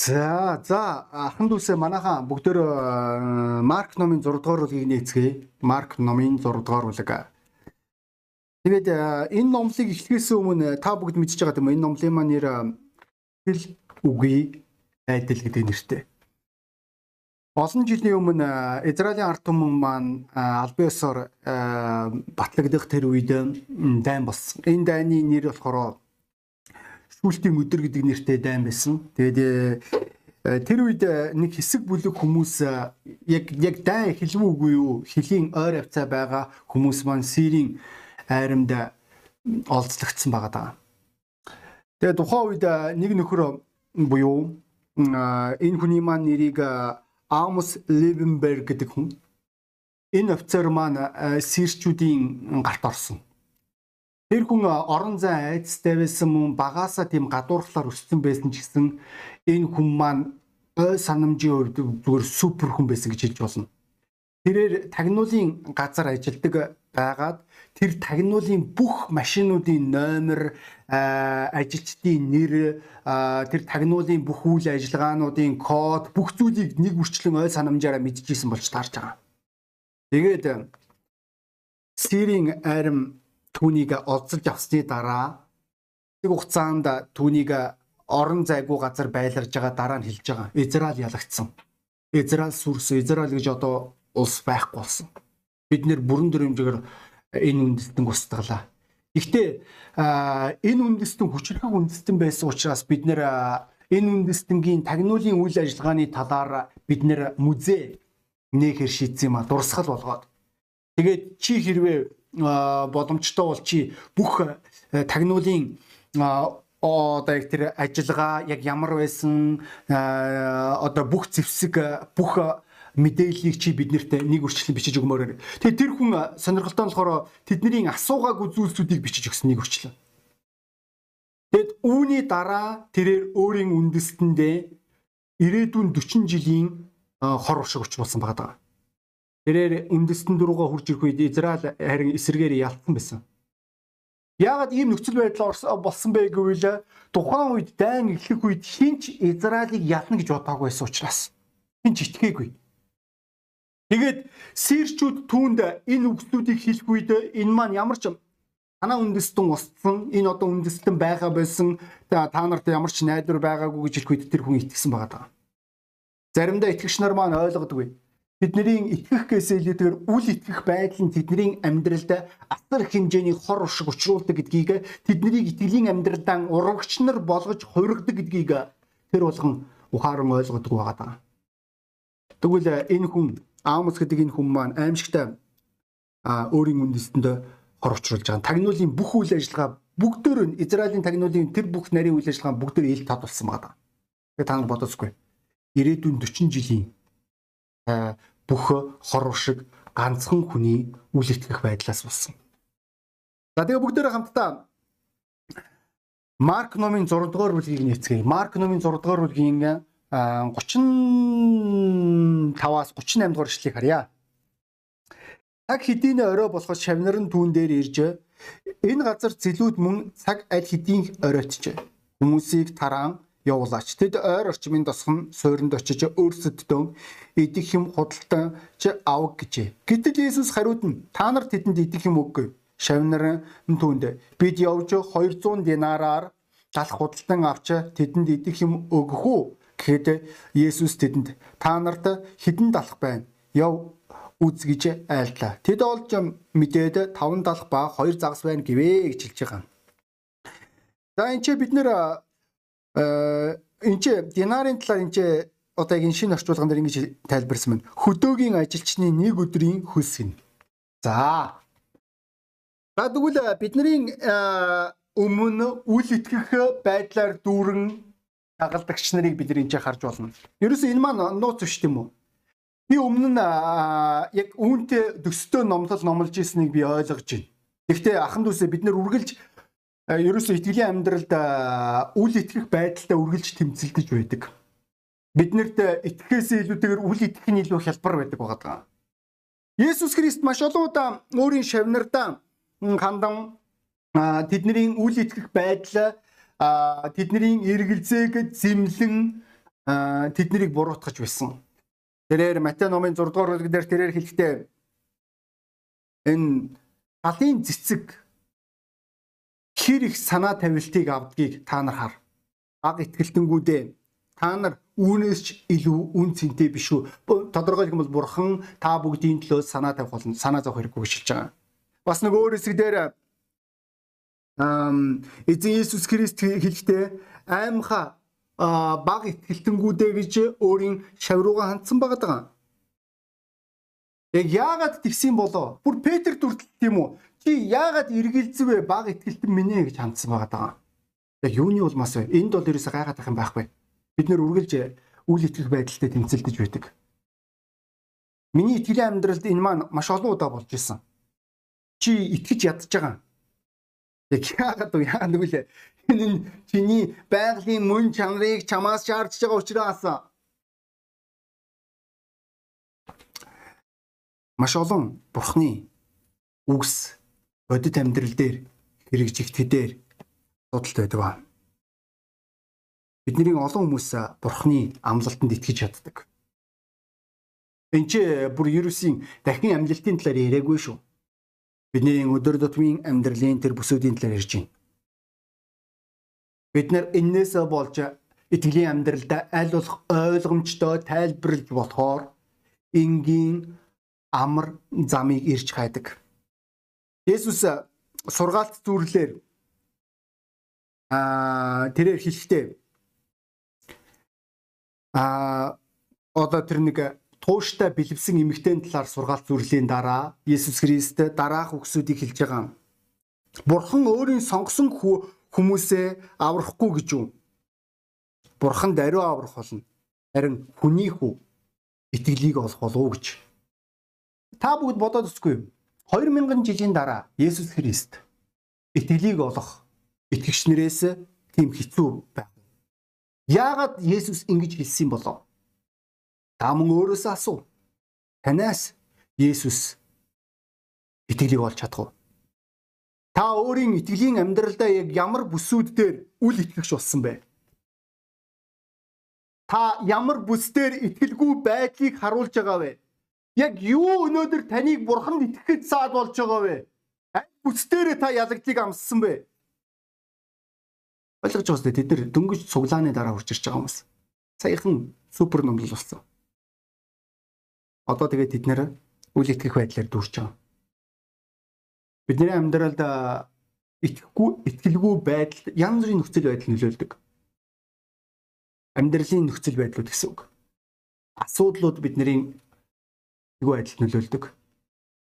За за ахын дүүсээ манайхан бүгдөө Марк номын 6 дугаар бүлгийг нээцгээе. Марк номын 6 дугаар бүлэг. Тэгээд энэ номлыг эхлэхээс өмнө та бүгд мэдчихэж байгаа юм. Энэ номлын маань нэр хэл үгүй айдал гэдэг нэртэй. Олон жилийн өмнө Израилийн ард түмэн маань албан ёсоор батлагдах тэр үед дайн болсон. Энэ дайны нэр болохоор сүүлтийн өдөр гэдэг нэртэй дайн байсан. Тэгээд э, тэр үед нэг хэсэг бүлэг хүмүүс яг яг дайн хэлвүү үгүй юу? Хөлийн ойр авцаа байгаа хүмүүс маань Сирийн айрамд олзлогдсон байгаа даа. Тэгээд тухайн үед нэг нөхөр буюу энэ хүний маань нэрийг Амос Левенберг гэдэг хүн. Энэ офицер маань сирчүүдийн гарт орсон. Тэр хүн орон зай айцтай байсан мөн багаасаа тийм гадуурхлаар өссөн байсан ч гэсэн энэ хүн маань ой санамжийн хувьд зүгээр супер хүн байсан гэж хэлж болно. Тэрээр тагнуулын газар ажилладаг байгаад тэр тагнуулын бүх машинуудын номер ажилчдын нэр тэр тагнуулын бүх үйл ажиллагаануудын код бүх зүйлийг нэг үрчлэн ойл санамжаараа мэдчихсэн болж таарч байгаа. Тэгээд Сирийн арим түүнийг олзолж авсны дараа тэг хугацаанд түүнийг орон зайгүй газар байлгаж байгаа дараа нь хэлж байгаа. Израиль ялагдсан. Израиль сүрс Израиль гэж одоо улс байхгүй болсон. Бид нэр бүрэн дүрмжээр энэ үндэстэн устгалаа. Гэхдээ энэ үндэстэн хүчрхэг үндэстэн байсан учраас бид нэр энэ үндэстэнгийн тагнуулын үйл ажиллагааны талаар бид нэр музей нэхэр шийдсэн юм а дурсгал болгоод. Тэгээд чи хэрвээ боломжтой бол чи бүх тагнуулын одоо яг тэр ажиллагаа яг ямар байсан одоо бүх зэвсэг бүх мэдээллийг чи биднэрт нэг үрчлэн бичиж өгмөөр. Тэгээ тэр хүн сонирхолтой нь болохоор тэдний асуугаагүй зүйлсүүдийг бичиж өгсөн нэг үрчлэн. Тэгэд үүний дараа тэрээр өөрийн үндэстэндээ ирээдүйн 40 жилийн хор уршиг учруулсан байгаа. Тэрээр үндэстэн руугаа хурж ирэх үед Израиль харин эсэргээр ялцсан байсан. Яагаад ийм нөхцөл байдал болсон бэ гэвэл тухайн үед дайн эхлэх үед хинч Израилийг ялна гэж бодоагүй байсан учраас хинч итгээгүй. Тэгээд сирчүүд түүнд энэ үгсүүдийг хэлэх үед энэ маань ямар ч танаа үндэстэн устсан энэ одоо үндэстэн байгаа байсан та нарт ямар ч найдвар байгаагүй гэж хэлэх үед тэр хүн итгэсэн байгаа даа. Заримдаа итгэгч нар маань ойлгодгүй. Бидний итгэх гэсэн илүүтэйгээр үл итгэх байдал нь тэдний амьдралд асар хэмжээний хор уршиг учруулдаг гэдгийг тэднийг итгэлийн амьдралдаа урагч нар болгож хувиргадаг гэдгийг тэр болгон ухаан ойлгодог байгаа даа. Тэгвэл энэ хүн Аамус гэдэг энэ хүн маань аимшигтай өөрийн үндэстэнд хорвчруулж байгаа. Тагнуулын бүх үйл ажиллагаа бүгдөө нь Израилийн тагнуулын тэр бүх нарийн үйл ажиллагаа бүгдөө ил болсон байгаа. Тэгээ та нар бодоцгүй. Ирээдүйн 40 жилийн бүх хорвор шиг ганцхан хүний үл итгэх байдлаас болсон. За тэгээ бүгдээрээ хамтдаа Марк номын 6 дугаар бүлгийг нээцгээе. Марк номын 6 дугаар бүлгийн 35-аас 38 дугаар ишлэгийг харъя. Цаг хэдийн орой болоход шавнар нь түүн дээр ирж энэ газар зэлүүд мөн цаг аль хэдийн оройтжээ. Хүмүүсийг тараан явуулаач. Тэд ойр орчмын тосгон суйранд очиж өөрсөддөө идэх юм худалдан ч авах гэжээ. Гэтэл Иесус хариуд нь та нар тэдэнд идэх юм үгүй. Шавнар нь түүнд бид явж 200 динараар галах худалдан авч тэдэнд идэх юм өгөх үү? Гэхэд Есүс тэдэнд та нарт хідэн далах байна. Яв үз гэж айлтлаа. Тэд олж мэдээд таван далах ба хоёр загас байна гэвэ гэж хэлж байгаа. За энэ ч бид нэр энэ ч динарын талаар энэ ч одоо яг энэ шинэ орчуулган дээр ингэж тайлбарсан байна. Хөдөөгийн ажилчны нэг өдрийн хөлс гин. За. За тэгвэл бидний өмнө үл итгэх байдлаар дүүрэн дагалдагч нарыг бид энэ ч харж болно. Ерөөсөө энэ маань нууц биш тийм үү? Би өмнө нь яг үүнтэй төстэй номлол номлож ирснийг би ойлгож байна. Гэхдээ ахын дүүсээ бид нэр үргэлж ерөөсөө итгэлийн амьдралд үл итгэх байдалтай үргэлж тэмцэлдэж байдаг. Биднэрт итгэхээс илүүтэйгээр үл итгэх нь илүү хялбар байдаг байгаа. Есүс Христ маш олон удаа өөрийн шавнардаа хандан тэдний үл итгэх байдал тэдний эргэлзээг зэмлэн тэднийг буруутгаж байсан. Тэрээр Матай номын 6 дугаар бүлэг дээр тэрээр хэлэхдээ энэ галын цэцэг хэр их санаа тавилтыг авдгийг та нар хар. Аг итгэлтэнгүүдээ та нар үүнээс ч илүү үн цэнтэй биш үү? Тодорхойлох юм бол бурхан та бүгдийн төлөө санаа тавих болно. Санаа зовх хэрэггүй шилж байгаа. Бас нэг өөр хэсэг дээр эзэн Иесус Христ хэлэхдээ аймха баг итгэлтэнгүүдээ гэж өөрийн шав руугаа хандсан байгаа даа. Яг яагаад тэгсэн болоо? Бүр Петр дүртэл тийм үү? Чи яагаад эргэлзэвэ баг итгэлтэн минь гэж хандсан байгаа даа. Яг юуны улмаас вэ? Энд бол ерөөсөө гайхаад байх юм байхгүй. Бид нэр үргэлж үйл итгэх байдалтай тэмцэлдэж байдаг. Миний итгэлийн амьдралд энэ маань маш олон удаа болж исэн. Чи итгэж ядж байгаа Яг яагаад вэ? Яагаад нүглээ? Энэ нь чиний байгалийн мөн чанарыг чамаас шаардж байгаа учраас маш олон бурхны үгс бодит амьдрал дээр хэрэгжигдэхээр судалт байдаг ба. Бидний олон хүмүүс бурхны амлалтанд итгэж чаддаг. Энд чи бүр ерөөсийн дахин амлалтын талаар яриаггүй шүү Бидний өдөр тутмын амьдралын тэр бүсүүдийн талаар ярьж байна. Бид нар энээс болж итгэлийн амьдралдаа аль болох ойлгомжтой тайлбарлаж болохоор энгийн амар замыг ирж хайдаг. Есүс сургаалт зүрлэлээр аа тэрээр хэлэхдээ аа одоо тэр нэг тууштай бэлэвсэн эмэгтэйн талаар сургаалт зүрлийн дараа Есүс Христ дараах үгсүүдийг хэлж байгаа. Бурхан өөрийн сонгосон хүмүүсээ аврахгүй гэж юу? Бурхан даруй аврах болно. Харин хүний хүү итгэлийг олох болов уу гэж. Та бүгд бодоод үзгүй юу? 2000 жилийн дараа Есүс Христ итгэлийг олох итгэгч нарээс тийм хэцүү байв. Яагаад Есүс ингэж хэлсэн болов? Та мөн өөрөөсөө асуу. Танаас Есүс итгэлийг олж чадах уу? Та өөрийн итгэлийн амьдралдаа яг ямар бүсүүд дээр үл итгэгч болсон бэ? Та ямар бүс дээр итгэлгүй байдлыг харуулж байгаа вэ? Яг юу өнөөдөр таныг бурханд итгэхэд саад болж байгаа вэ? Аль бүс дээр та ялагдлыг амссан бэ? Ойлгож байгаа үстэй тэд нар дөнгөж цуглааны дараа хурж ирж байгаа хүмүүс. Саяхан супер номлол болсон. Одоо тэгээд тэд нэр үл итгэх байдлаар дүүрч байгаа. Бидний амьдралд итгэхгүй, итгэлгүй байдал янз бүрийн нөхцөл байдал нөлөөлдөг. Амьдралын нөхцөл байдлууд гэсэн үг. Асуудлууд бидний итгэлгүй байдалд нөлөөлдөг.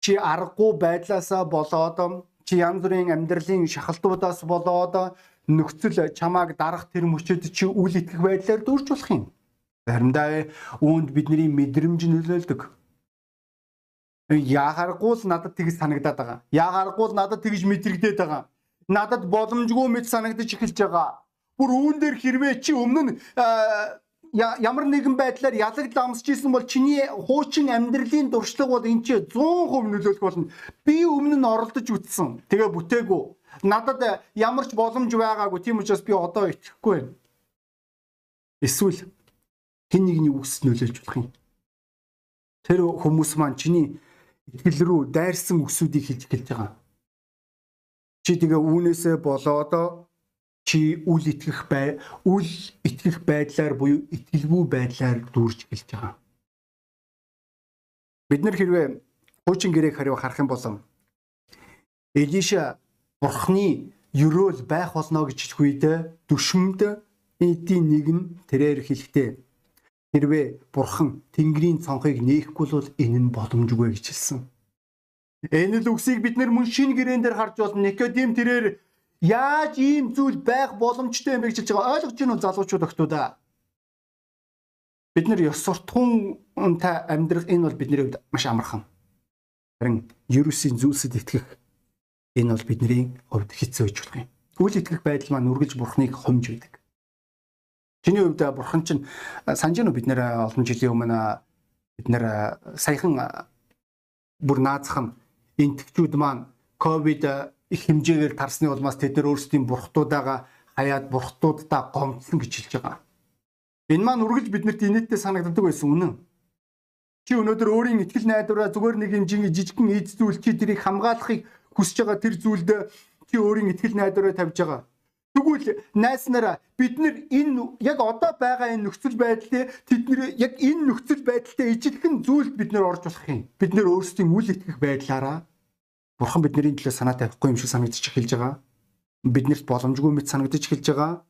Чи аргагүй байдлаасаа болоод чи янз бүрийн амьдралын шахалтуудаас болоод нөхцөл чамааг дарах тэр мөчөд чи үл итгэх байдлаар дүүрч болох юм. Заримдаа үүнд бидний мэдрэмж нөлөөлдөг. Яагаргүй л надад тэгж санагдаад байгаа. Яагаргүй л надад тэгж мэдрэгдээд байгаа. Надад боломжгүй мэд санагдаж эхэлж байгаа. Бүр үүн дээр хэрвээ чи өмнө нь ямар нэгэн байдлаар ялагдал амсч исэн бол чиний хуучин амьдралын дуршлаг бол энэ чи 100% нөлөөлөх болно. Би өмнө нь оролдож үтсэн. Тэгээ бүтээгүү. Надад ямар ч боломж байгаагүй. Тийм учраас би одоо итгэхгүй байна. Эсвэл хэн нэгний үгс нөлөөлж болох юм. Тэр хүмүүс маань чиний итгэл рүү дайрсан үгсүүдийг хэлж эхэлж байгаа. Чи тэгээ үүнээсээ болоод чи үл итгэх бай үл итгэх байдлаар буюу итгэлгүй байдлаар дүүрж эхэлж байгаа. Бид нар хэрвээ хуучин гэрээг хариу харах юм бол Элиша бурхны ерөөл байх болно гэж хэлэх үед дүшмэд эдийн нэг нь тэрээр хэлэхдээ Хэрвээ бурхан Тэнгэрийн цонхыг нээхгүй бол энэ нь боломжгүй гэж хэлсэн. Энэ л үгсийг бид нар мөн шин гэрээн дээр харж болно. Никодим тэрээр яаж ийм зүйл байх боломжтой юм бэ гэж хэлж байгаа. Ойлгож байна уу залуучууд өгтүүдээ? Бид нар ёс суртахуунтай амьдрах энэ бол бидний хувьд маш амархан. Харин Ерүсийн зүйлсэд итгэх энэ бол бидний хувьд хэцүү гэж болох юм. Үйл итгэх байдал маань үргэлж бурхныг хомж байдаг. Чиний хувьд бурхан чинь санаж нь бид нэр олон жилийн өмнө бид нэр саяхан бүр наазах нь энтгчүүд маань ковид их хэмжээгээр тарсны улмаас тэд нар өөрсдийн бурхтуудаага хаяад бурхтуудаа гомдсон гэж хэлж байгаа. Энэ маань үргэлж биднэрт инээдтэй санагддаг байсан үнэн. Чи өнөөдөр өөрийн ихтгэл найдвараа зүгээр нэг юм жижигхэн эд зүйл чи тэрийг хамгаалахыг хүсэж байгаа тэр зүйлд чи өөрийн ихтгэл найдвараа тавьж байгаа. Тэгвэл найснараа бид нар энэ яг одоо байгаа энэ нөхцөл байдлыг тэдний яг энэ нөхцөл байдалтай ижилхэн зүйлд бид нар орж болох юм. Бид нар өөрсдийн үл итгэх байдлаараа Бурхан бидний төлөө санаа тавихгүй юм шиг санагдчих эхэлж байгаа. Биднэрт боломжгүй мэт санагдаж эхэлж байгаа.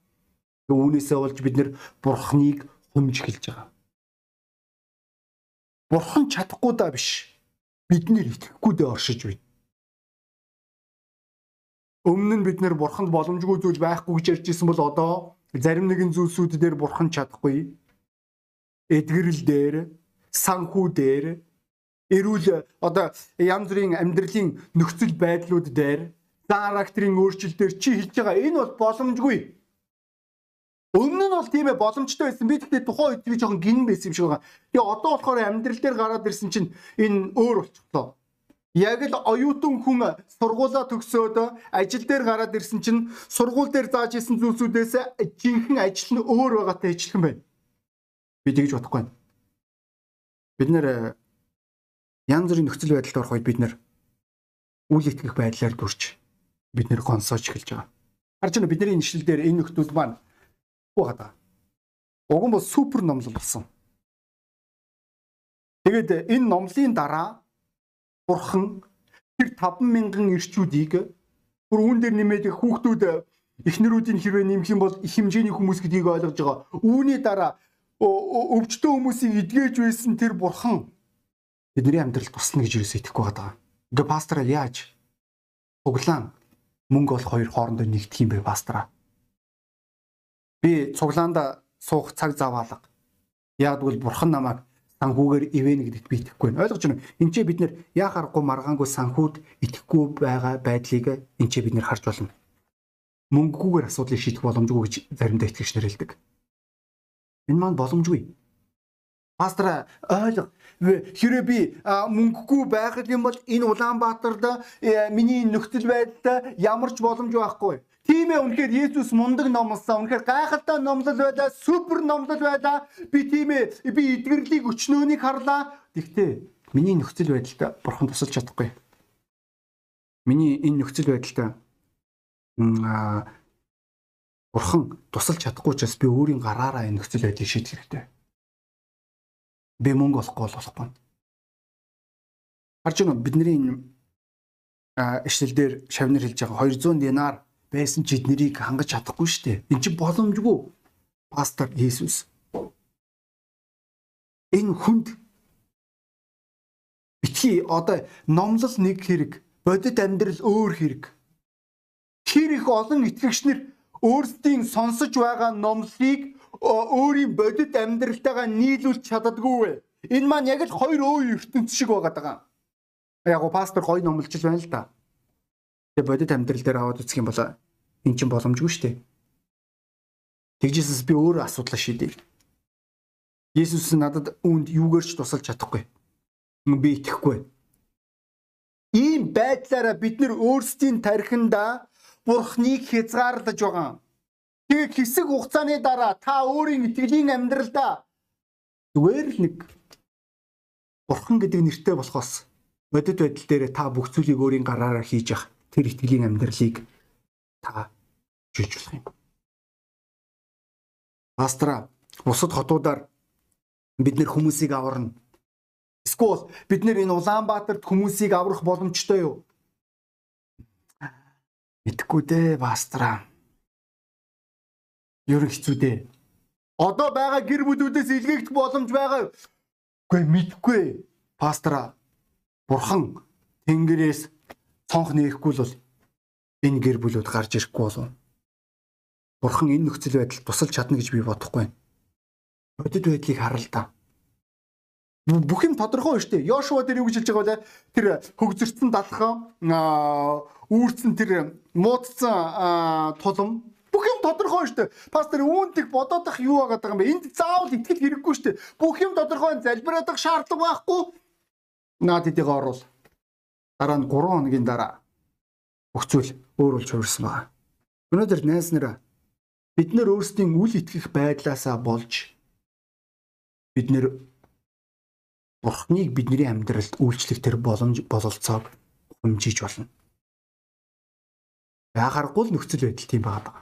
Үүнээсээ болж бид нар Бурханыг хүмж эхэлж байгаа. Бурхан чадахгүй даа биш. Бид нэр итгэхгүй дэ оршиж байна. Өмнө нь бид нэр бурханд боломжгүй зүйл байхгүй гэж ярьж исэн бол одоо зарим нэгэн зүйлсүүд дээр бурхан чадахгүй. Эдгэрэл дээр, санхүү дээр, эрүүл одоо янз бүрийн амьдралын нөхцөл байдлууд дээр, характерын өөрчлөлтөөр чи хэлж байгаа энэ бол боломжгүй. Өмнө нь бол тийм ээ боломжтой байсан. Би тэгтээ тухайн үед би жоохон гин байсан юм шиг байгаа. Тэгээ одоо болохоор амьдрал дээр гараад ирсэн чинь энэ өөр болчихлоо. Яг л оюутан хүн сургуулаа төгсөөд ажил дээр гараад ирсэн чинь сургууль дээр зааж исэн зүйлсүүдээс жинхэнэ ажил нь өөр байгаатай ижилхэн байна. Би тэгж бодохгүй. Бид нэр янз бүрийн нөхцөл байдалд орох үед бид нэр үйл итгэх байдлаар дүрч бид нэр гонсооч эхэлж байгаа. Харж байна бидний нэшлэл дээр энэ нөхдүүд маань уу хадаа. Уг нь бол супер номлол болсон. Тэгээд энэ номлын дараа бурхан тэр 50000 ирчүүдийг бүр үүн дээр нэмээд хүүхдүүд эхнэрүүдийн хэрвээ нэмэх юм бол их хэмжээний хүмүүс гэдгийг ойлгож байгаа. Үүний дараа өвчтөн хүмүүсийг эдгэж байсан тэр бурхан бидний амьдралд тусна гэж юусе итгэхгүй байгаа. Ингээ пастораа яаж цуглаан мөнгө бол хоёр хоорондоо нэгдэх юм бэ пастораа. Би цуглаанда суух цаг заваалга. Яг бол бурхан намайг санхүүгээр ивэнэ гэдэгт би итгэхгүй байна. Ойлгож байна. Энд чинь бид нэр яа харахгүй маргаангүй санхүүд итгэхгүй байгаа байдлыг энд чинь бид нэр харж болно. Мөнгөгүйгээр асуудлыг шийдэх боломжгүй гэж заримдаа итгэгч нар хэлдэг. Энэ маань боломжгүй. Пастор ойлго хэрэг би мөнгөгүй байх юм бол энэ Улаанбаатарт э, миний нөхцөл байдалд ямар ч боломж байхгүй. Тийм ээ үнэхээр Есүс мундаг номлосон. Үнэхээр гайхалтай номлол байлаа, супер номлол байлаа. Би тийм ээ би эдгэрлийг өчнөөнийг харлаа. Тэгтээ миний нөхцөл байдалд бурхан тусалж чадахгүй. Миний энэ нөхцөл байдалд бурхан тусалж чадахгүй ч бас би өөрийн гараараа энэ нөхцөл байдлыг шийдэх хэрэгтэй. Би мөнгө олохгүй бол болохгүй. Харж байна бидний энэ ишлэл дээр шавнар хэлж байгаа 200 динар байсан ч эднэрийг хангаж чадахгүй шүү дээ. Энд чинь боломжгүй. Пастор Иесус. Энэ хүнд битгий одоо номлол нэг хэрэг, бодит амьдрал өөр хэрэг. Тэр их олон итгэгчнэр өөрсдийн сонсож байгаа номлыг өөрийн бодит амьдралтайгаа нийлүүлж чаддаггүй. Энэ маань яг л хоёр өөр ертөнц шиг байгаа даа. Яг го пастор гоё номлож байна л да. Тэгээ бодит амьдрал дээр аваад үзэх юм бол эн чинь боломжгүй шүү дээ. Тэгжээсээс би өөр асуудлаа шийдэе. Есүс надад үүнд юугаар ч тусалж чадахгүй. Би итгэхгүй. Ийм байдлаараа бид нар өөрсдийн тархинда Бурхныг хязгаарлаж байгаа. Тэгээ хэсэг хугацааны дараа та өөрийн итгэлийн амьдралдаа зүгээр л нэг Бурхан гэдэг нэртэй болохоос бодит байдал дээр та бүх зүйлийг өөрийн гараараа хийж явах тэр итгэлийн амьдралыг та жиж болох юм. Пастра бусад хотуудаар бид нэр хүмүүсийг аварна. Эсвэл бид нэр энэ Улаанбаатарт хүмүүсийг аврах боломжтой юу? Мэдхгүй дээ, пастра. Ер нь хэцүү дээ. Одоо байгаа гэр бүлүүдээс илгээгдэх боломж байгаа? Үгүй мэдхгүй. Пастра бурхан тэнгэрээс цонх нээхгүй л бол энэ гэр бүлүүд гарч ирэхгүй болов. Бурхан энэ нөхцөл байдалд тусалж чадна гэж би бодохгүй. Бодит байдлыг харал та. Бүх юм тодорхой шүү дээ. Йошуа дээр юу гэж хэлж байгаа вэ? Тэр хөгзөрцөн далхан үүрцэн тэр муудсан тулам бүх юм тодорхой шүү дээ. Пастор үүнд их бодоод ах юу байгаа юм бэ? Энд заавал итгэл хэрэггүй шүү дээ. Бүх юм тодорхой залбираад ах шаардлага байхгүй. Наад эдийг оруул. Дараа нь 3 хоногийн дараа бүх зүйл өөр болж хувирсан байна. Өнөөдөр найз нараа бид нэр өөрсдийн үл итгэх байдлаасаа болж бид нэр Бурхныг бидний амьдралд үйлчлэх тэр боломж бололцоог хэмжиж болно. Яхааргүй л нөхцөл байдал тийм байгаа.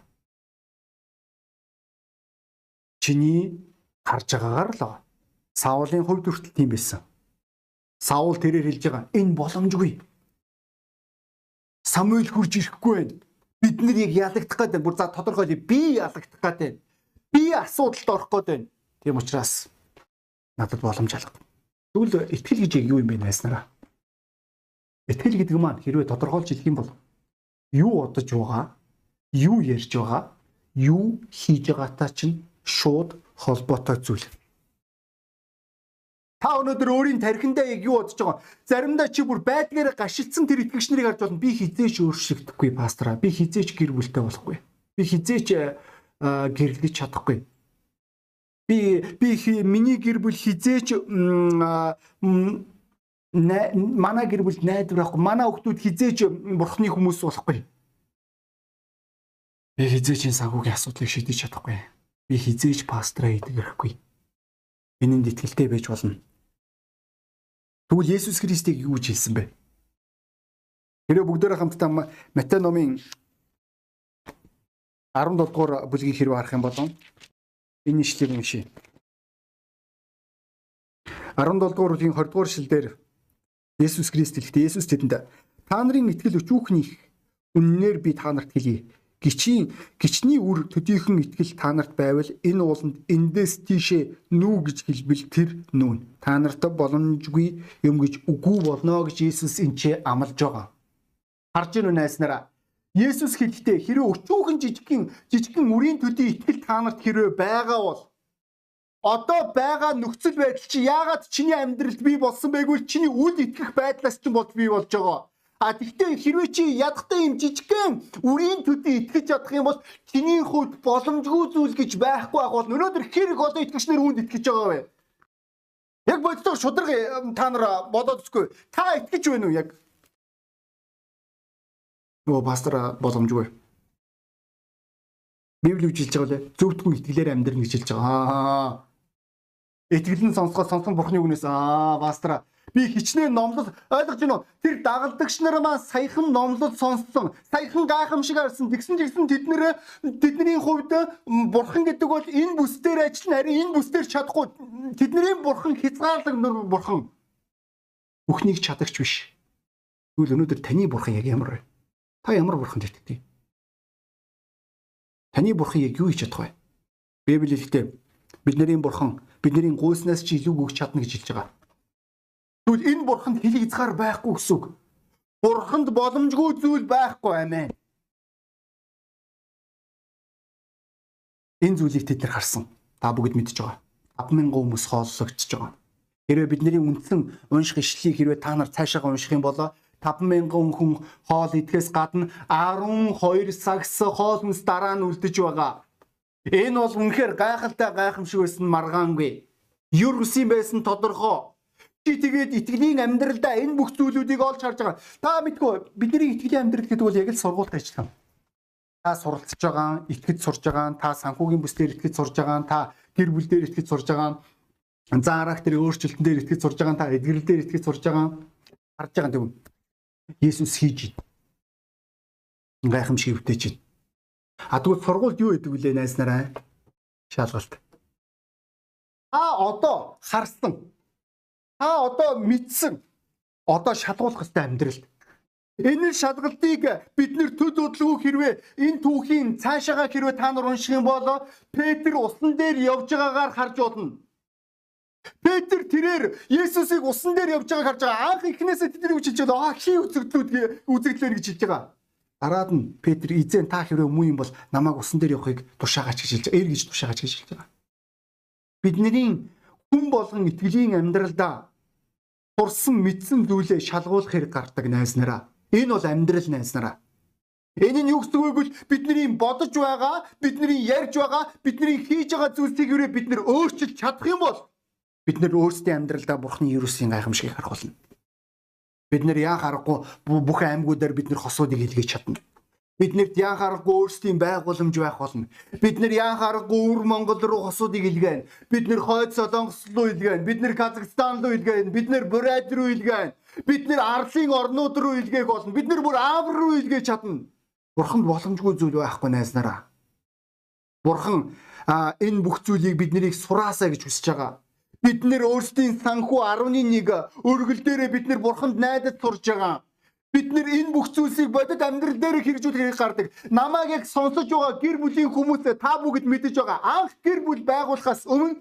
Чиний харж байгаагаар л байгаа. Саулын хувьд хүртэл тийм байсан. Саул тэрээр хэлж байгаа энэ боломжгүй. Самуэль хурж ирэхгүй байна. Бид нар яг ялагдах гэдэг бүр за тодорхой би ялагдах гэдэг. Би асуудалд орох гэдэг. Тийм учраас надад боломж алга. Тэгвэл итгэл гэж юу юм бэ найснараа? Итгэл гэдэг маань хэрвээ тодорхойлж хэлэх юм бол юу бодож байгаа, юу ярьж байгаа, юу хийж байгаатай чинь шууд холбоотой зүйл. Та өнөөдөр өөрийн тархиндаа яг юу бодож байгаа? Заримдаа чи бүр байдгаараа гашилсан тэр итгэгч нарыг харж болно. Би хизээч өөрчлөгдөхгүй пастраа. Би хизээч гэр бүлтэй болохгүй. Би хизээч гэрлэж чадахгүй. Би би миний гэр бүл хизээч манай гэр бүлд найдвар авахгүй. Манай хүмүүс хизээч бурхны хүмүүс болохгүй. Би хизээч энэ санхүүгийн асуудлыг шийдэж чадахгүй. Би хизээч пастраа итгэхгүй. Энэнд итгэлтэй байж болно. Тэгвэл Есүс Христийг юу гэж хэлсэн бэ? Хэрэв бүгдээрээ хамтдаа Матай номын 17 дугаар бүлгийг хэрэг харах юм бол энэ ишлэгийг уншия. 17 дугаар бүлгийн 20 дугаар шилдээр Есүс Христ хэлэхдээ Есүс тэдэнд та нарын итгэл өчүүхнийх үннээр би та нарт хэлье гिचийн гिचний үр төдийхөн итгэл та нарт байвал энэ ууланд эндээс тийшээ нүү гэж хэлбэл тэр нүүн. Та нарт боломжгүй юм гэж үгүй болно гэж Иесус энчээ амлаж байгаа. Харж гэнэ найснараа Есүс хэлэхдээ хэрэв өчүүхэн жижигхэн жижигхэн үрийн төдий итгэл та нарт хэрвээ байгаа бол одоо байгаа нөхцөл байдал чи яагаад чиний амьдралд бий болсон байггүй чиний үл итгэх байдлаас ч болж бий болж байгаа А тэгтээ хэрвээ чи ядахтай юм жижигхэн үрийн төдий итгэж чадах юм бол чиний хувьд боломжгүй зүйл гэж байхгүй ах бол өнөөдөр хэрэг одоо итгэгчнэр үүнд итгэж байгаа вэ? Яг боддоо шудраг та нар бодоод үзгүй. Та итгэж байна уу яг? Нөгөө пастор боломжгүй. Библи үжилж байгаа лээ. Зөвхөн итгэлээр амьдрна гэж хэлж байгаа. Аа. Итгэл нь сонсгоо сонсон бурхны үгнээс аа пастор Би хичнээн номлол ойлгож байна уу? Тэр дагалдагч нар маань саяхан номлол сонссон. Саяхан гайхамшиг харсан. Тэгсэн тэгсэн тэд нэр тэдний хувьд бурхан гэдэг бол энэ бүс дээр ажиллана. Харин энэ бүс дээр чадахгүй. Тэдний бурхан хязгаарлаг нөр бурхан. Бүхнийг чадагч биш. Тэгвэл өнөөдөр таны бурхан яг ямар вэ? Та ямар бурханд итгэдэг? Таны бурхан яг юу хийж чадах вэ? Библи хэлэхдээ бидний бурхан бидний гуйснаас ч илүү өгч чадна гэж хэлж байгаа. Тэгвэл энэ бурханд хэл хязгаар байхгүй гэсэн үг. Бурханд боломжгүй зүйл байхгүй амин. Энэ зүйлийг тэд нар харсан. Та бүгд мэдж байгаа. 5000 хүмүүс хооллогдож байгаа. Хэрвээ бидний үндсэн унших ишлэлийг хэрвээ та нар цаашаа унших юм бол 50000 хүн хоол идэхээс гадна 12 сагс хоол хүнс дараа нь үлдэж байгаа. Энэ бол үнэхээр гайхалтай гайхамшиг байсан маргаангүй. Юр үсэн байсан тодорхой. Чи тэгээд итгэлийн амьдралдаа энэ бүх зүйлүүдийг олж харж байгаа. Та мэдгүй бидний итгэлийн амьдрал гэдэг бол яг л сургуульд ажиллах юм. Та суралцж байгаа, итгэж сурж байгаа, та санхүүгийн бүс дээр итгэж сурж байгаа, та гэр бүл дээр итгэж сурж байгаа, зан характерын өөрчлөлтөн дээр итгэж сурж байгаа, та эдгэрэл дээр итгэж сурж байгаа харж байгаа юм. Есүс хийж. Гайхамшиг өвтөж байна. А тэгвэл сургуульд юу гэдэг вүлээ найснараа? Шалгалт. А одоо харсан та одоо мэдсэн одоо шалгуулах хэвээр амьдралд Энэ шалгалтыг бид нэр бодлого хэрвээ энэ түүхийн цаашаага хэрвээ та нар унших юм бол Петр усан дээр явж байгаагаар харж болно. Петр тэрээр Есүсийг усан дээр явж байгааг харж байгаа. Анх ихнээсээ тэднийг үчилж байгаа. Аа хий үзэгдлүүд үзэгдлэр гэж хэлж байгаа. Дараад нь Петр эзэн та хэрвээ муу юм бол намайг усан дээр явахыг тушаагач гэж хэлж байгаа. Эр гэж тушаагач гэж хэлж байгаа. Бидний хүн болгон итгэлийн амьдралдаа турсан мэдсэн зүйлээ шалгуулах хэрэг гардаг найснараа. Энэ бол амьдрал найснараа. Энэ нь юу гэсэн үг вэ? Бидний бодож байгаа, бидний ярьж байгаа, бидний хийж байгаа зүйлсийг бид нэр өөрчилж чадах юм бол бид нэр өөрсдийн амьдралдаа Бурхны ерөөсийн гайхамшигыг харах болно. Бид нэр яа харахгүй бүх аймагуудаар бид нэр хосуудыг илгээж чадна. Биднэрт ян харахгүй өөрсдийн байгууламж байх болно. Бид нар ян харахгүй өвөр Монгол руу хосуудыг илгээн. Бид нар хойд Солонгос руу илгээн. Бид нар Казахстан руу илгээн. Бид нар Бурайд руу илгээн. Бид нар Арлын орнууд руу илгээх болно. Бид нар бүр Аавар руу илгээж чадна. Бурханд боломжгүй зүйл байхгүй найснараа. Бурхан энэ бүх зүйлийг биднийг сураасаа гэж хүсэж байгаа. Бид нэр өөрсдийн санхүү 11 өргөл дээрээ бид нэр бурханд найдаж сурж байгаа. Бид нэр энэ бүх зүйлсийг бодит амьдрал дээр хэрэгжүүлэх гардаг. Намааг яг сонсож байгаа гэр бүлийн хүмүүсээ та бүгд мэдэж байгаа. Анх гэр бүл байгуулахаас өмнө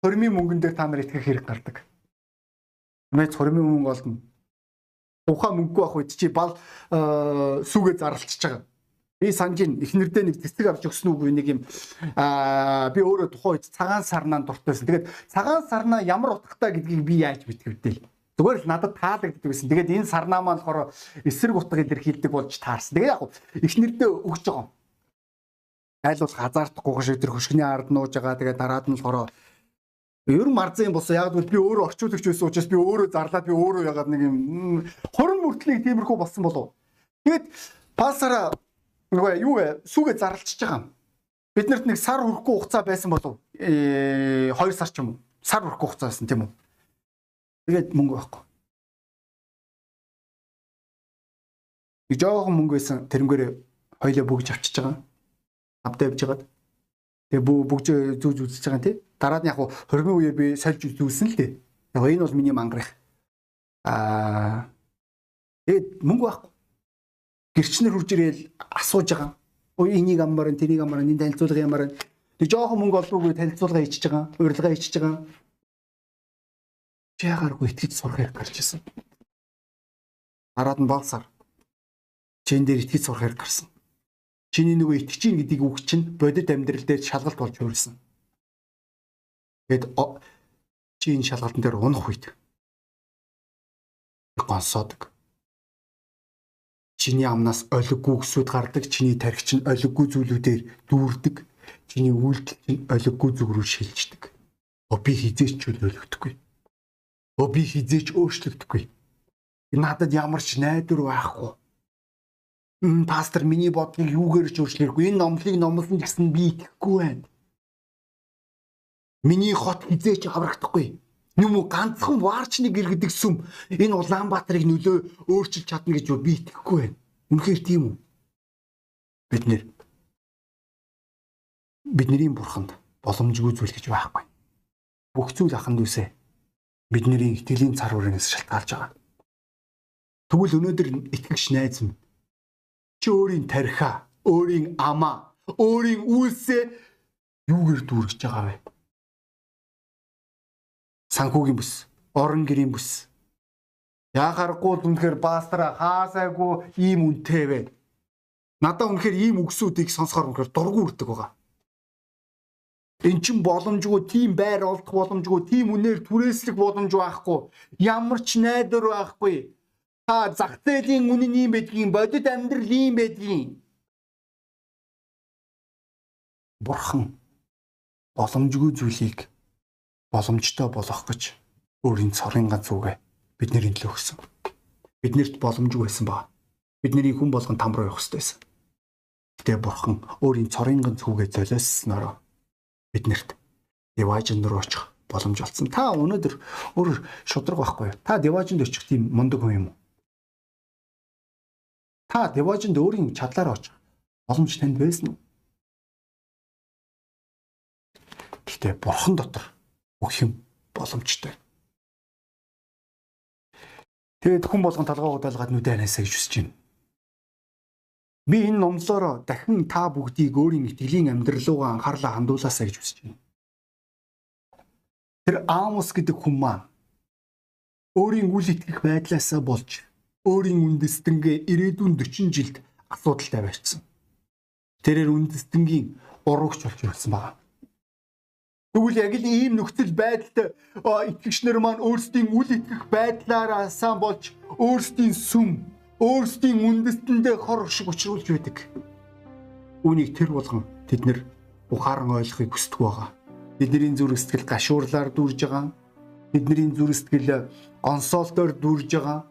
хормын мөнгөн дээр та нар итгэх хэрэг гардаг. Мэд хормын мөнгө олдно. Ухаан мөнгөгүй ах үед чи бал сүгэ зарлчихж байгаа. Би санаж ин эхнэрдээ нэг цэцэг авч өгсөн үгүй нэг юм аа би өөрөө тухайн үед цагаан сарнаа дуртайсан. Тэгээд цагаан сарнаа ямар утгатай гэдгийг би яаж мэдэх вдээ. Зүгээр л надад таалагддаг байсан. Тэгээд энэ сарнаа маань болохоор эсрэг утга илэрхийлдэг болж таарсан. Тэгээд яг эхнэрдээ өгч байгаа. Айлуулах азартахгүй шиг тэр хөшгөний ард нууж байгаа. Тэгээд дараад нь болохоор ер нь марзан босоо яг бол би өөрөө орчуулагч байсан учраас би өөрөө зарлаад би өөрөө ягаад нэг юм хорон мөртлийг тиймэрхүү болсон болов. Тэгээд пасара нөгөө юу вэ сүгэ зарлчихж байгаа юм. Биднэрт нэг сар хүрэхгүй хугацаа байсан болов. Э 2 сар ч юм уу. Сар хүрэхгүй хугацаа байсан тийм үү? Тэгээд мөнгө байхгүй. Нэг жоохон мөнгө байсан тэрнгээрээ хоёлоо бүгж авчиж байгаа. Авдаа явж байгаад. Тэгээ бүгж зүүж үзэж байгаа тийм. Дараад нь яг хормын үеэр би сольж үзүүлсэн л дээ. Яг энэ бол миний мангарах. Аа тэгээд мөнгө байхгүй. Гэрчнэр хурж ирээл асууж байгаа. Өө энийг аммаар нь тэнийг аммаар энэ танилцуулга ямаар нь. Тэг жоохон мөнгө олбоогүй танилцуулга хийчихэж байгаа. Урилга хийчихэж байгаа чиагааргүй итгэж сурах хэрэг гарч ирсэн. Хараад нь балсаар чин дээр итгэж сурах хэрэг гарсан. Чиний нөгөө итгэж ийн гэдгийг үг чинь бодит амьдрал дээр шалгалт болж хөрсөн. Тэгэд чи энэ шалгалтын дээр унах үед гонсоодог. Чиний амнаас олиггүй гэсүүд гардаг, чиний тархич нь олиггүй зүйлүүдээр дүүрдэг, чиний үйлдэл чинь олиггүй зүг рүү шилждэг. О би хизээч ч өлөгдөхгүй Өө би хизээч өөрчлөгдөхгүй. Надад ямар ч найдвар байхгүй. Мм пастор миний бодлыг юугаар ч өөрчлөхгүй. Энэ номлыг номлосон гэсэн би итгэхгүй байна. Миний хот хизээч аврагдахгүй. Юм уу ганцхан варчны гэргэдэг сүм энэ Улаанбаатарыг нөлөө өөрчилж чадна гэж би итгэхгүй байна. Үнэхээр тийм үү? Бид нэр бидний бурханд боломжгүй зүйл гэж байхгүй. Бүх зүйл аханд үсэ бидний итгэлийн цар хүрээс шалтгаалж байгаа. Тэгвэл өнөөдөр итгэгч найз минь чи өөрийн тархиа, өөрийн амаа, өөрийн үйлсээ юугээр дүүргэж байгаа вэ? Санхүүгийн бүс, орон гэрийн бүс. Яхарахгүй үнэхээр пастора хаасайгүй ийм үнэтэй вэ? Надаа үнэхээр ийм үгсүүдийг сонсохоор үнэхээр дургу үрдэг байгаа. Эн чин боломжгүй тийм байр олдох боломжгүй тийм үнээр түрээслэх боломж байхгүй. Ямар ч найдвар байхгүй. Та зах зээлийн үнэн ийм байдгийн бодит амьдрал ийм байдгийн. Бурхан боломжгүй зүйлийг боломжтой болгох гэж өөрийн цорын ганц үгээ бидний төлөө өгсөн. Биднэрт боломжгүй байсан ба бидний хүн болгон там руу явах хэрэгтэй байсан. Гэтэ бурхан өөрийн цорын ганц үгээ золиоснороо биднэрт Деважин руу очих боломж олцсон. Та өнөөдөр өөр шудраг байхгүй юу? Та Деважинд очих тийм мундаг хүн юм уу? Та Деважинд өөрийн чадлаараа очих боломж танд байсан уу? Гэхдээ бурхан дотор бүх юм боломжтой. Тэгээд хүн болгон толгоо удаалгаад нүдэ ханаасаа гэж хүсэж байна. Би энэ номлолоор дахин та бүгдийг өөрийн итгэлийн амьдрал руу анхаарлаа хандуулаасаа гэж хүсэж байна. Тэр Амос гэдэг хүн маань өөрийн үл итгэх байдлаасаа болж өөрийн үндэстэнгээ ирээдүйн 40 жилд асуудалтай байцсан. Тэрээр үндэстэнгийн урагч болж ирсэн байна. Тэгвэл яг л ийм нөхцөл байдалд итгэгчнэр маань өөрсдийн үл итгэх байдлаараа сайн болж өөрсдийн сүм өөрсдийн үндэстэндээ хор шиг учруулж байдаг. Үүнийг тэр болгон тэд нэр ухаан ойлгохыг хүсдэг байгаа. Бидний зүрх сэтгэл гашуурлаар дүүрж байгаа. Бидний зүрх сэтгэл онсоолтоор дүүрж байгаа.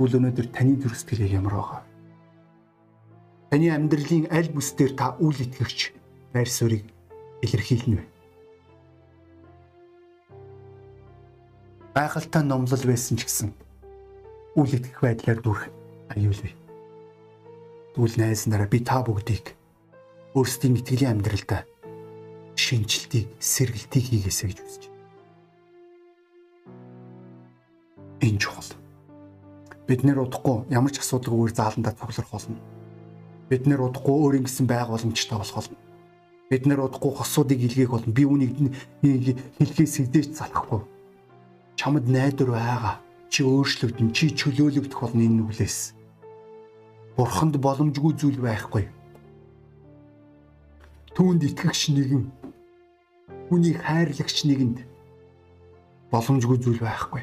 Үл өнөөдөр таны зүрх сэтгэл ямар байгаа? Таны амьдралын аль бүс дээр та үл итгэгч байр суурийг илэрхийлнэ вэ? Гайхалтай номлол байсан ч гэсэн үл итгэх байдлаар дүрх аюулгүй. Тэгвэл найз нараа би та бүгдийг өөрсдийн итгэлийн амьдралдаа шинжилтийг, сэргэлтийг хийгээсэй гэж байна. Энэ чухал. Бид нэр удахгүй ямар ч асуудалгүйгээр зааландаа цуглах болно Бид нэр удахгүй өөрийн гэсэн байг боломжтой болох болно. Бид нэр удахгүй хосуудыг илгээх болно. Би үнийг хэлхээс хизээч залахгүй. Чамд найдвар байгаа. Чи өөрчлөгдөн, чи чөлөөлөгдөх болно энэ нүглээс. Бурханд боломжгүй зүйл байхгүй. Түүнд итгэгч нэгэн үнийг хайрлагч нэгэнд боломжгүй зүйл байхгүй.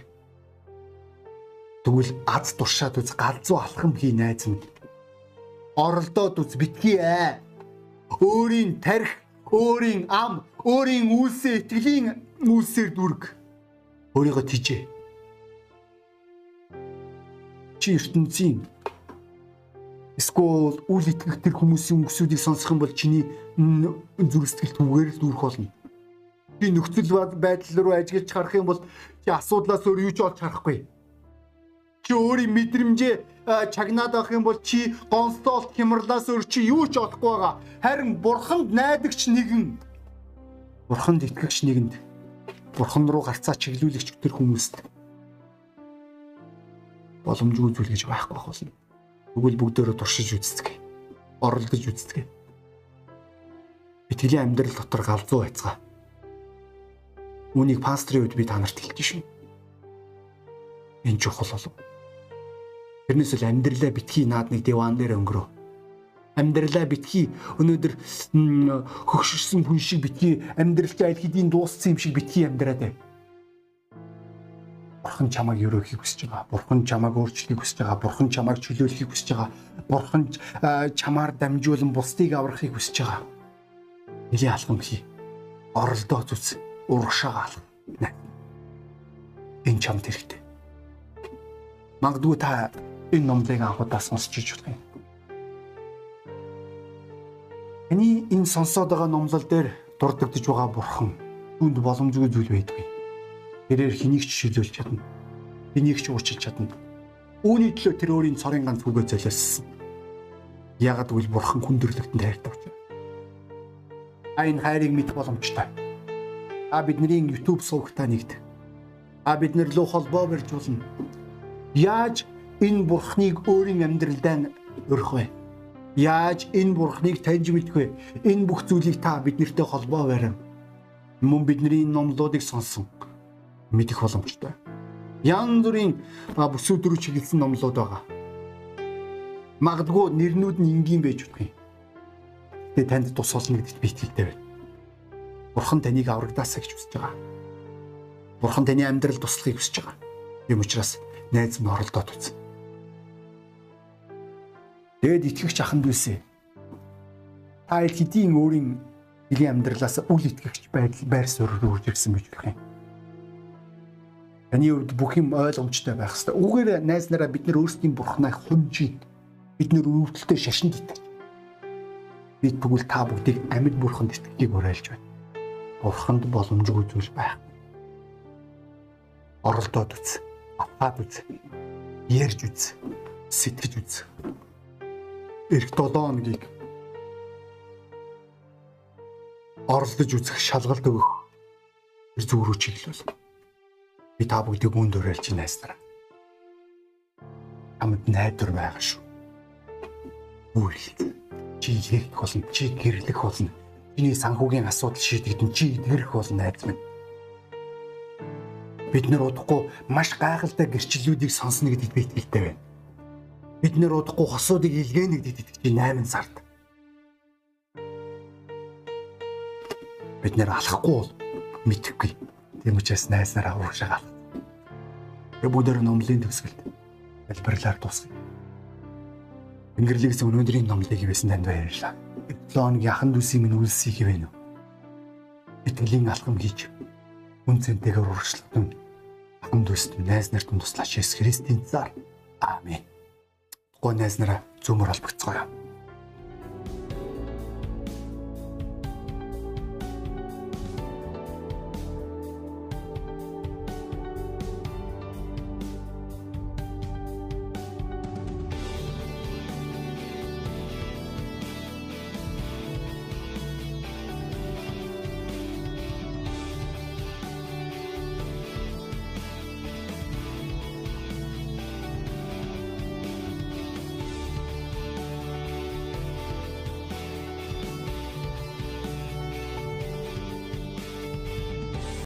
Тэгвэл аз туршаад үз галзуу алхам хий найз минь оролдоод үз битгий ээ. Өөрийн тарих, өөрийн ам, өөрийн үйлсээ итгэлийн үйлсээр дүрг. Өөрийгөө тижээ. Чи ертөнцийн эсвэл үл итгэх тэр хүмүүсийн өнгөсүүдийг сонсох юм бол чиний зүрх сэтгэл түгээр л дүүрэх болно. Би нөхцөл байдал руу ажиглаж харах юм бол чи асуудлаас өөр юу ч олж харахгүй чи өөрийн мэдрэмжээ чагнаад авах юм бол чи гонстолт хямрлаас өөр чи юу ч олохгүй байгаа. Харин бурханд найдагч нэгэн бурханд итгэгч нэгэнд бурхан руу гарцаа чиглүүлэгч тэр хүмүүст боломжгүй зүйл гэж байхгүй болно. Тэгвэл бүгдөө туршиж үздэг. Оролдож үздэг. Итгэлийн амьдрал дотор галзуу байцгаа. Үүнийг пастрын үед би та нарт хэлж шин. Энэ чухал болов. Тэрнээс л амьдралаа битгий наадныг диван дээр өнгөрөө. Амьдралаа битгий өнөөдөр хөгшөрсөн хүн шиг битгий амьдралтай аль хэдийн дууссан юм шиг битгий амьдраад бай. Бурхан чамайг өрөөхийг хүсэж байгаа. Бурхан чамайг өөрчлөхийг хүсэж байгаа. Бурхан чамайг чөлөөлөхийг хүсэж байгаа. Бурхан чамаар дамжуулан бусдыг аврахыг хүсэж байгаа. Нилийн алхам хий. Оролдоо зүс. Урагшаага алах. Энэ чамд хэрэгтэй. Магадгүй та энэ номлыг анхудаа сонсч иж болох юм. Эний энэ сонсоод байгаа номлол дээр дурддагдж байгаа бурхан түнд боломжгүй зүйл байдгүй. Тэрээр хэнийг ч шилжүүлж чадна. Хэнийг ч уурчилж чадна. Үүний төлөө тэр өөрийн цорын ганц үгээ золиосон. Ягд үл бурхан хүндрэлтэнд хайртай учраас. А энэ хайрыг мэд боломжтой. А бидний YouTube сувгтаа нэгд. А бид нар лөө холбоо барьж болно. Яаж энэ бурхныг өөрийн амьдралдаа өрөх вэ? Яаж энэ бурхныг таньж мэдэх вэ? Энэ бүх зүйлийг та биднэртэй холбоо барин. Мөн бидний номлуудыг сонсон мэдэх боломжтой. Ян зүрийн бүсүү дөрөв чиглэсэн номлууд байгаа. Магадгүй нэрнүүд нь энгийн байж юм. Тэгээ танд тус болно гэдэгт би итгэлтэй байна. Бурхан таныг аврагдаасаа гэж хүсэж байгаа. Бурхан таны амьдрал туслахыг хүсэж байгаа. Юм учраас найз минь оролдоод үз. Тэгэд итгэгч аханд үсэ. Та хэдийн өөрийн илийн амьдралаас үл итгэгч байдал байр суурь руу ирсэн байж болох юм. Таны хувьд бүх юм ойлгомжтой байх хэрэгтэй. Үүгээр найз нараа бид нар өөрсдийн бурхнаа хүмжийн бид нар өвдөлтөд шашинд итгэж. Бид тэгвэл та бүгдийг амьд бурханд итгэхийг уриалж байна. Бурханд боломжгүй зүйл байх. Оролдоод үз. Апаад үз. Ярьж үз. Сэтгэж үз эх 7 хоногийг оролдож үзэх шалгалт өгөх зүгрүү чиглэл. Би та бүгдийг үүнд уриалж найснараа. Амд найдвар байгаа шүү. Үргэлж чи хийх болно, чи гэрлэх болно. Чиний санхүүгийн асуудал шийдэгдэн чи идгэрэх болно найз минь. Бид нэр удахгүй маш гайхалтай гэрчлэлүүдийг сонсно гэдэгт би итгэлтэй байна бид нэр удахгүй хосуудыг илгээнэ гэдэгт итгэж 8 сард. Бид нэр алахгүй бол мэдхгүй. Тийм учраас найснараа уушагаал. Тэгээ бүгдээр номлын төгсгөлд хэлбэрлэр дуусгая. Ингэрлэгс өнөөдрийн номлыг ивэсэн танд баярлалаа. 7 хоногийн яхан дүүсийн минь үлсийг ивэнэ. Итгэлийн алхам хийж үн цэнтэйгээр урагшлагдсан. Ахан дүүст найз нарт туслаач Есүс Христийн цаар. Амен гоо найз нараа зөөмөр холбогцгоё.